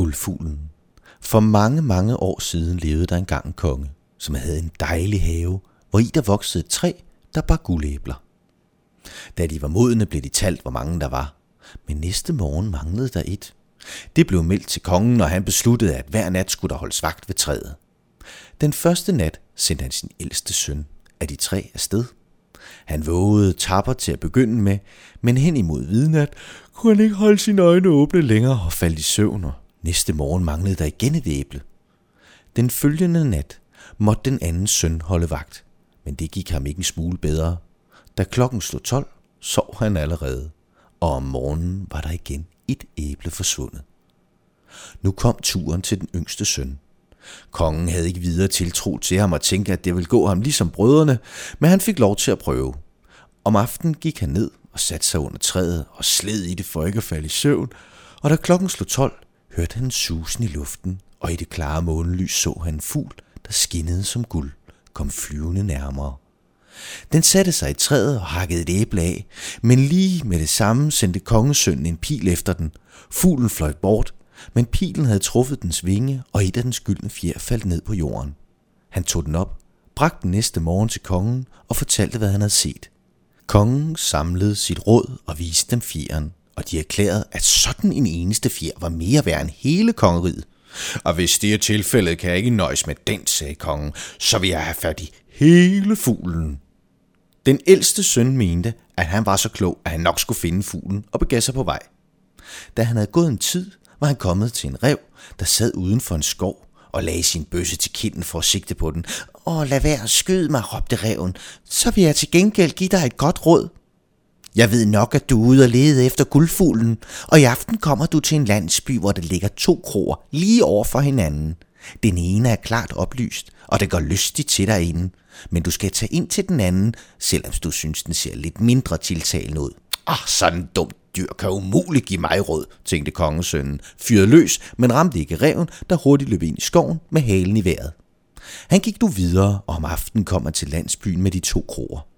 Guldfuglen. For mange, mange år siden levede der engang en konge, som havde en dejlig have, hvor i der voksede et træ, der bar guldæbler. Da de var modne, blev de talt, hvor mange der var. Men næste morgen manglede der et. Det blev meldt til kongen, og han besluttede, at hver nat skulle der holdes vagt ved træet. Den første nat sendte han sin ældste søn af de tre afsted. Han vågede tapper til at begynde med, men hen imod vidnat kunne han ikke holde sine øjne åbne længere og faldt i søvn, og næste morgen manglede der igen et æble. Den følgende nat måtte den anden søn holde vagt, men det gik ham ikke en smule bedre. Da klokken slog 12, sov han allerede, og om morgenen var der igen et æble forsvundet. Nu kom turen til den yngste søn. Kongen havde ikke videre tiltro til ham og tænkte, at det ville gå ham ligesom brødrene, men han fik lov til at prøve. Om aftenen gik han ned og satte sig under træet og sled i det for ikke at falde i søvn, og da klokken slog 12, hørte han susen i luften, og i det klare månelys så han en fugl, der skinnede som guld, kom flyvende nærmere. Den satte sig i træet og hakkede et æble af, men lige med det samme sendte kongesønnen en pil efter den. Fuglen fløj bort, men pilen havde truffet dens vinge, og et af dens gyldne fjer faldt ned på jorden. Han tog den op, bragte den næste morgen til kongen og fortalte, hvad han havde set. Kongen samlede sit råd og viste dem fjeren, og de erklærede, at sådan en eneste fjer var mere værd end hele kongeriget. Og hvis det er tilfældet, kan jeg ikke nøjes med den, sagde kongen, så vil jeg have fat i hele fuglen. Den ældste søn mente, at han var så klog, at han nok skulle finde fuglen og begav sig på vej. Da han havde gået en tid, var han kommet til en rev, der sad uden for en skov og lagde sin bøsse til kinden for at sigte på den. Åh, lad være, skyd mig, råbte reven. Så vil jeg til gengæld give dig et godt råd. Jeg ved nok, at du er ude og lede efter guldfuglen, og i aften kommer du til en landsby, hvor der ligger to kroer lige over for hinanden. Den ene er klart oplyst, og det går lystigt til dig inden, men du skal tage ind til den anden, selvom du synes, den ser lidt mindre tiltalende ud. Ah, sådan dumt dyr kan umuligt give mig råd, tænkte kongesønnen, fyrede løs, men ramte ikke reven, der hurtigt løb ind i skoven med halen i vejret. Han gik nu videre, og om aftenen kom han til landsbyen med de to kroer.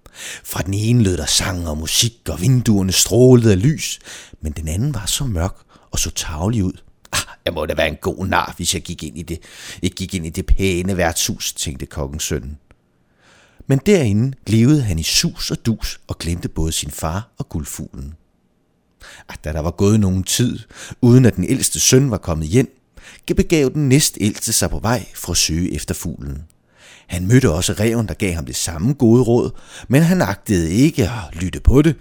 Fra den ene lød der sang og musik, og vinduerne strålede af lys, men den anden var så mørk og så tavlig ud. Ah, jeg må da være en god nar, hvis jeg gik ind i det, jeg gik ind i det pæne værtshus, tænkte kongens søn. Men derinde levede han i sus og dus og glemte både sin far og guldfuglen. Ah, da der var gået nogen tid, uden at den ældste søn var kommet hjem, begav den næstældste sig på vej for at søge efter fuglen. Han mødte også reven, der gav ham det samme gode råd, men han agtede ikke at lytte på det.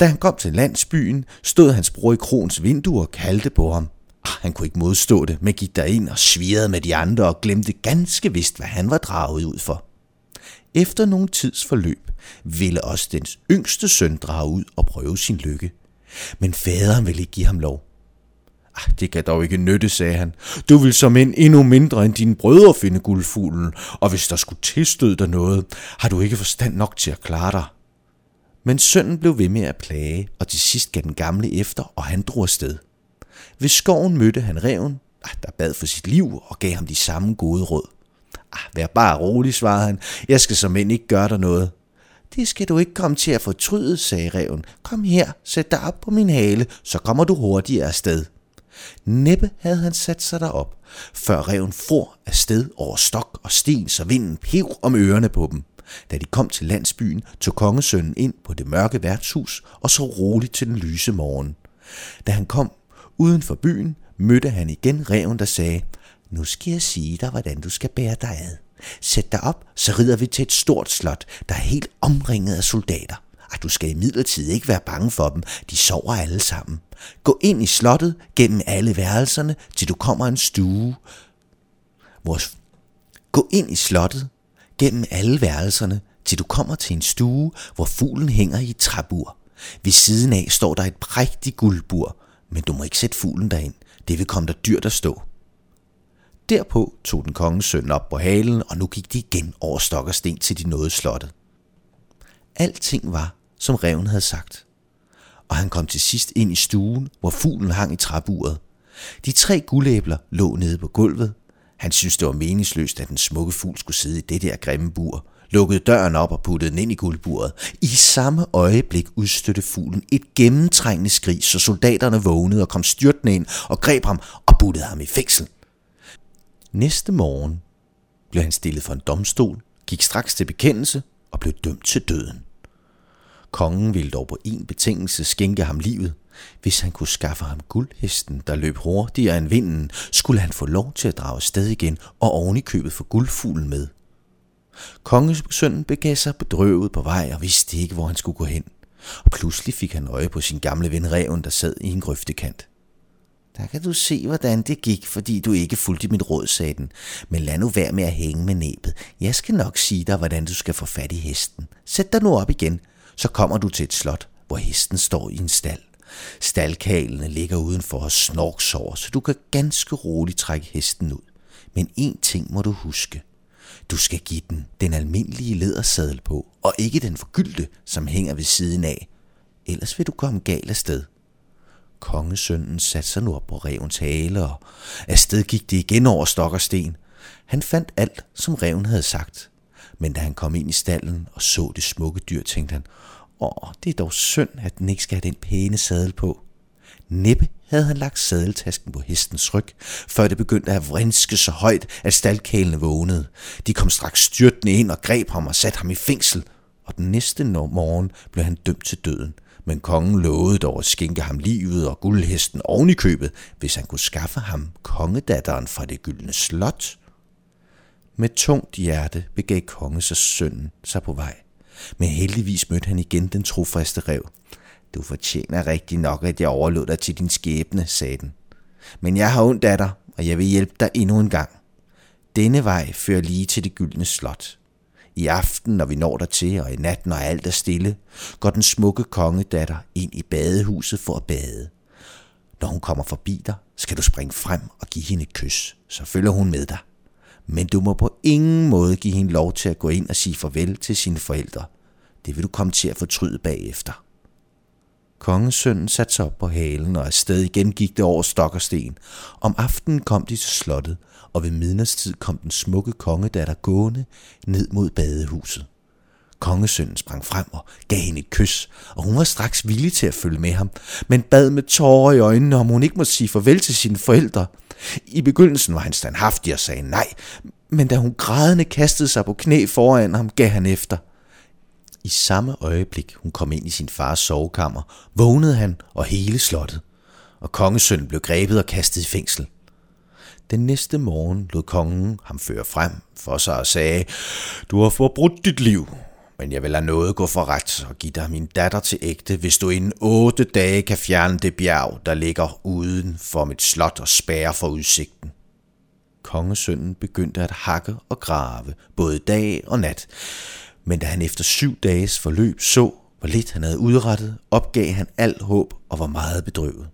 Da han kom til landsbyen, stod hans bror i krons vindue og kaldte på ham. Ah, han kunne ikke modstå det, men gik derind og svirrede med de andre og glemte ganske vist, hvad han var draget ud for. Efter nogen tids forløb ville også dens yngste søn drage ud og prøve sin lykke. Men faderen ville ikke give ham lov. Ah, det kan dog ikke nytte, sagde han. Du vil som en endnu mindre end dine brødre finde guldfuglen, og hvis der skulle tilstøde dig noget, har du ikke forstand nok til at klare dig. Men sønnen blev ved med at plage, og til sidst gav den gamle efter, og han drog afsted. Ved skoven mødte han reven, ah, der bad for sit liv og gav ham de samme gode råd. Ah, vær bare rolig, svarede han. Jeg skal som end ikke gøre dig noget. Det skal du ikke komme til at fortryde, sagde reven. Kom her, sæt dig op på min hale, så kommer du hurtigere afsted. Næppe havde han sat sig derop, før reven for afsted over stok og sten, så vinden pev om ørerne på dem. Da de kom til landsbyen, tog kongesønnen ind på det mørke værtshus og så roligt til den lyse morgen. Da han kom uden for byen, mødte han igen reven, der sagde, nu skal jeg sige dig, hvordan du skal bære dig ad. Sæt dig op, så rider vi til et stort slot, der er helt omringet af soldater at du skal imidlertid ikke være bange for dem. De sover alle sammen. Gå ind i slottet gennem alle værelserne, til du kommer en stue. Hvor... Gå ind i slottet gennem alle værelserne, til du kommer til en stue, hvor fuglen hænger i et træbur. Ved siden af står der et prægtigt guldbur, men du må ikke sætte fuglen derind. Det vil komme der dyrt at stå. Derpå tog den kongens søn op på halen, og nu gik de igen over stok og sten til de nåede slottet. Alting var, som reven havde sagt. Og han kom til sidst ind i stuen, hvor fuglen hang i træburet. De tre guldæbler lå nede på gulvet. Han syntes, det var meningsløst, at den smukke fugl skulle sidde i det der grimme bur. Lukkede døren op og puttede den ind i guldburet. I samme øjeblik udstødte fuglen et gennemtrængende skrig, så soldaterne vågnede og kom styrtende ind og greb ham og puttede ham i fængsel. Næste morgen blev han stillet for en domstol, gik straks til bekendelse og blev dømt til døden. Kongen ville dog på en betingelse skænke ham livet. Hvis han kunne skaffe ham guldhesten, der løb hurtigere end vinden, skulle han få lov til at drage sted igen og oven i købet få guldfuglen med. Kongesønnen begav sig bedrøvet på vej og vidste ikke, hvor han skulle gå hen. Og pludselig fik han øje på sin gamle ven Reven, der sad i en grøftekant. Der kan du se, hvordan det gik, fordi du ikke fulgte mit råd, sagde den. Men lad nu være med at hænge med næbet. Jeg skal nok sige dig, hvordan du skal få fat i hesten. Sæt dig nu op igen, så kommer du til et slot, hvor hesten står i en stald. Staldkalene ligger udenfor og snorksover, så du kan ganske roligt trække hesten ud. Men én ting må du huske. Du skal give den den almindelige ledersadel på, og ikke den forgyldte, som hænger ved siden af. Ellers vil du komme galt af sted. Kongesønnen satte sig nu op på revens hale, og afsted gik det igen over stok og sten. Han fandt alt, som reven havde sagt. Men da han kom ind i stallen og så det smukke dyr, tænkte han, åh, det er dog synd, at den ikke skal have den pæne sadel på. Næppe havde han lagt sadeltasken på hestens ryg, før det begyndte at vrinske så højt, at staldkælene vågnede. De kom straks styrtende ind og greb ham og satte ham i fængsel, og den næste morgen blev han dømt til døden. Men kongen lovede dog at skænke ham livet og guldhesten oven i købet, hvis han kunne skaffe ham kongedatteren fra det gyldne slot. Med tungt hjerte begav konge sig sønnen sig på vej. Men heldigvis mødte han igen den trofaste rev. Du fortjener rigtig nok, at jeg overlod dig til din skæbne, sagde den. Men jeg har ondt af dig, og jeg vil hjælpe dig endnu en gang. Denne vej fører lige til det gyldne slot. I aften, når vi når der til, og i nat, når alt er stille, går den smukke kongedatter ind i badehuset for at bade. Når hun kommer forbi dig, skal du springe frem og give hende et kys. Så følger hun med dig. Men du må på ingen måde give hende lov til at gå ind og sige farvel til sine forældre. Det vil du komme til at fortryde bagefter. Kongesønnen satte sig op på halen, og afsted igen gik det over stok og sten. Om aftenen kom de til slottet, og ved midnadstid kom den smukke kongedatter gående ned mod badehuset. Kongesønnen sprang frem og gav hende et kys, og hun var straks villig til at følge med ham, men bad med tårer i øjnene, om hun ikke måtte sige farvel til sine forældre. I begyndelsen var han standhaftig og sagde nej, men da hun grædende kastede sig på knæ foran ham, gav han efter – i samme øjeblik hun kom ind i sin fars sovekammer, vågnede han og hele slottet, og kongesønnen blev grebet og kastet i fængsel. Den næste morgen lod kongen ham føre frem for sig og sagde, Du har forbrudt dit liv, men jeg vil lade noget gå for ret og give dig min datter til ægte, hvis du inden otte dage kan fjerne det bjerg, der ligger uden for mit slot og spærre for udsigten. Kongesønnen begyndte at hakke og grave, både dag og nat, men da han efter syv dages forløb så, hvor lidt han havde udrettet, opgav han alt håb og var meget bedrøvet.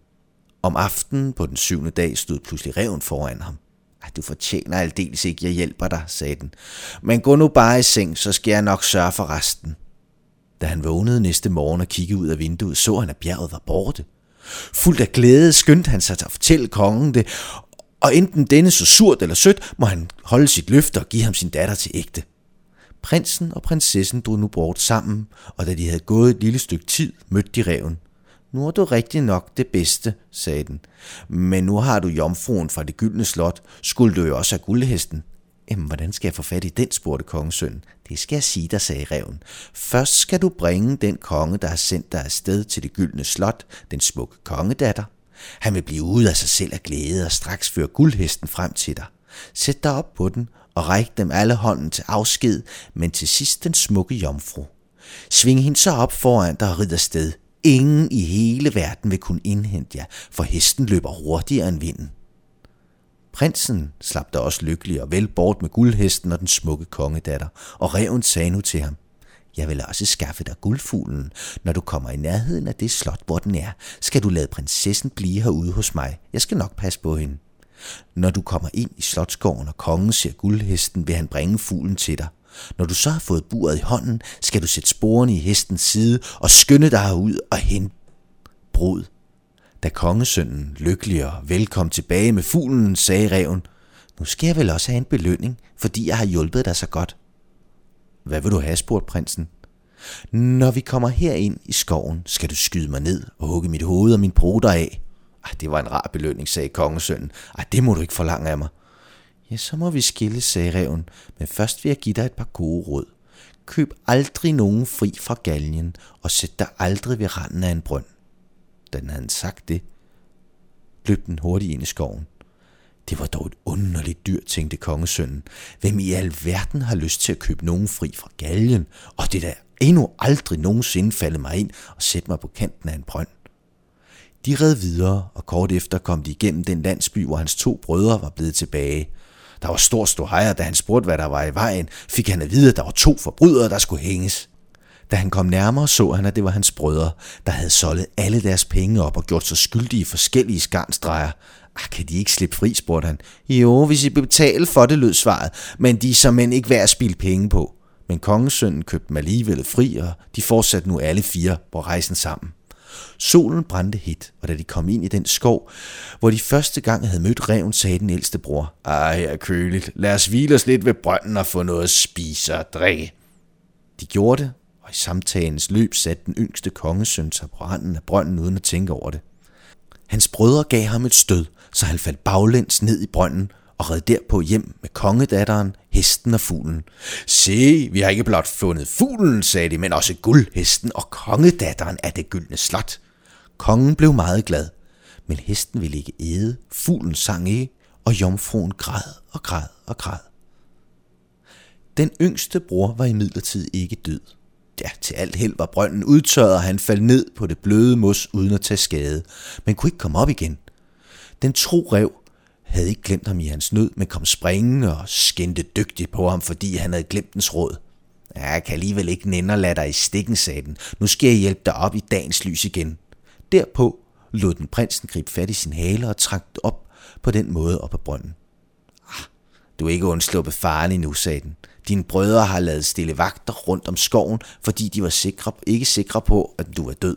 Om aftenen på den syvende dag stod pludselig reven foran ham. Du fortjener aldeles ikke, jeg hjælper dig, sagde den. Men gå nu bare i seng, så skal jeg nok sørge for resten. Da han vågnede næste morgen og kiggede ud af vinduet, så han, at bjerget var borte. Fuldt af glæde skyndte han sig til at fortælle kongen det, og enten denne så surt eller sødt, må han holde sit løfte og give ham sin datter til ægte. Prinsen og prinsessen drog nu bort sammen, og da de havde gået et lille stykke tid, mødte de reven. Nu er du rigtig nok det bedste, sagde den. Men nu har du jomfruen fra det gyldne slot. Skulle du jo også have guldhesten? Jamen, hvordan skal jeg få fat i den, spurgte kongesøn. Det skal jeg sige dig, sagde reven. Først skal du bringe den konge, der har sendt dig afsted til det gyldne slot, den smukke kongedatter. Han vil blive ude af sig selv af glæde og straks føre guldhesten frem til dig. Sæt dig op på den og række dem alle hånden til afsked, men til sidst den smukke jomfru. Sving hende så op foran dig og rid afsted. Ingen i hele verden vil kunne indhente jer, for hesten løber hurtigere end vinden. Prinsen slap da også lykkelig og vel bort med guldhesten og den smukke kongedatter, og reven sagde nu til ham, jeg vil også skaffe dig guldfuglen. Når du kommer i nærheden af det slot, hvor den er, skal du lade prinsessen blive herude hos mig. Jeg skal nok passe på hende. Når du kommer ind i slotskoven og kongen ser guldhesten, vil han bringe fuglen til dig. Når du så har fået buret i hånden, skal du sætte sporene i hestens side og skynde dig ud og hente brud. Da kongesønnen, lykkelig og velkom tilbage med fuglen, sagde reven, nu skal jeg vel også have en belønning, fordi jeg har hjulpet dig så godt. Hvad vil du have, spurgte prinsen. Når vi kommer herind i skoven, skal du skyde mig ned og hugge mit hoved og min broder af. Ej, det var en rar belønning, sagde kongesønnen. Ej, det må du ikke forlange af mig. Ja, så må vi skille, sagde reven, men først vil jeg give dig et par gode råd. Køb aldrig nogen fri fra galgen, og sæt dig aldrig ved randen af en brønd. Da han havde sagt det, løb den hurtigt ind i skoven. Det var dog et underligt dyr, tænkte kongesønnen. Hvem i alverden har lyst til at købe nogen fri fra galgen? Og det der endnu aldrig nogensinde faldet mig ind og sætte mig på kanten af en brønd. De red videre, og kort efter kom de igennem den landsby, hvor hans to brødre var blevet tilbage. Der var stor ståhejer, da han spurgte, hvad der var i vejen, fik han at vide, at der var to forbrydere, der skulle hænges. Da han kom nærmere, så han, at det var hans brødre, der havde solgt alle deres penge op og gjort sig skyldige i forskellige skarnstreger. Ah, kan de ikke slippe fri, spurgte han. Jo, hvis I betaler for det, lød svaret, men de er som ikke værd at spille penge på. Men kongesønnen købte dem alligevel fri, og de fortsatte nu alle fire på rejsen sammen. Solen brændte hit, og da de kom ind i den skov, hvor de første gang havde mødt reven, sagde den ældste bror, Ej, er køligt. Lad os hvile os lidt ved brønden og få noget at spise og drikke. De gjorde det, og i samtalens løb satte den yngste kongesøn sig på randen af brønden uden at tænke over det. Hans brødre gav ham et stød, så han faldt baglæns ned i brønden og red derpå hjem med kongedatteren, hesten og fuglen. Se, vi har ikke blot fundet fuglen, sagde de, men også guldhesten og kongedatteren af det gyldne slot. Kongen blev meget glad, men hesten ville ikke æde, fuglen sang ikke, og jomfruen græd og græd og græd. Den yngste bror var imidlertid ikke død. Ja, til alt held var brønden udtørret, og han faldt ned på det bløde mos uden at tage skade, men kunne ikke komme op igen. Den tro rev havde ikke glemt ham i hans nød, men kom springende og skændte dygtigt på ham, fordi han havde glemt dens råd. Ja, jeg kan alligevel ikke nænde at lade dig i stikken, sagde den. Nu skal jeg hjælpe dig op i dagens lys igen. Derpå lod den prinsen gribe fat i sin hale og trak op på den måde op ad brønden. Ah, du er ikke undsluppet faren endnu, sagde den. Dine brødre har lavet stille vagter rundt om skoven, fordi de var sikre, ikke sikre på, at du er død.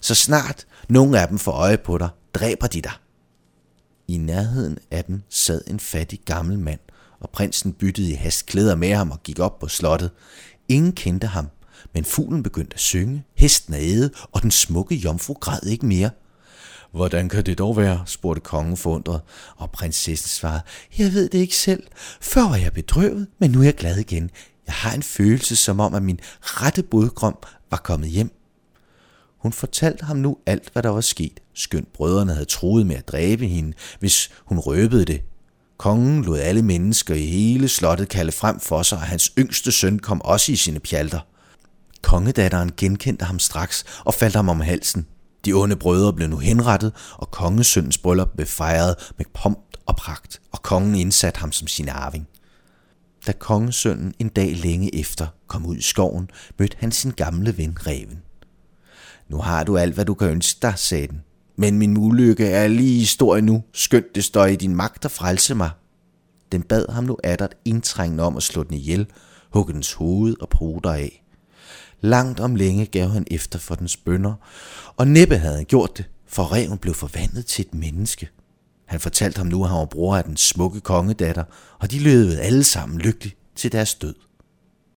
Så snart nogen af dem får øje på dig, dræber de dig. I nærheden af dem sad en fattig gammel mand, og prinsen byttede i hast klæder med ham og gik op på slottet. Ingen kendte ham, men fuglen begyndte at synge, hesten æde, og den smukke jomfru græd ikke mere. Hvordan kan det dog være, spurgte kongen forundret, og prinsessen svarede, jeg ved det ikke selv. Før var jeg bedrøvet, men nu er jeg glad igen. Jeg har en følelse som om, at min rette bodgrom var kommet hjem. Hun fortalte ham nu alt, hvad der var sket, skønt brødrene havde troet med at dræbe hende, hvis hun røbede det. Kongen lod alle mennesker i hele slottet kalde frem for sig, og hans yngste søn kom også i sine pjalter. Kongedatteren genkendte ham straks og faldt ham om halsen. De onde brødre blev nu henrettet, og kongesøndens bryllup blev fejret med pomp og pragt, og kongen indsatte ham som sin arving. Da kongesønnen en dag længe efter kom ud i skoven, mødte han sin gamle ven Reven. Nu har du alt, hvad du kan ønske dig, sagde den. Men min ulykke er lige stor endnu, skønt det står i din magt at frelse mig. Den bad ham nu attert indtrængende om at slå den ihjel, hugge dens hoved og pruter af. Langt om længe gav han efter for dens bønder, og næppe havde han gjort det, for reven blev forvandlet til et menneske. Han fortalte ham nu, at han var bror af den smukke kongedatter, og de levede alle sammen lykkeligt til deres død.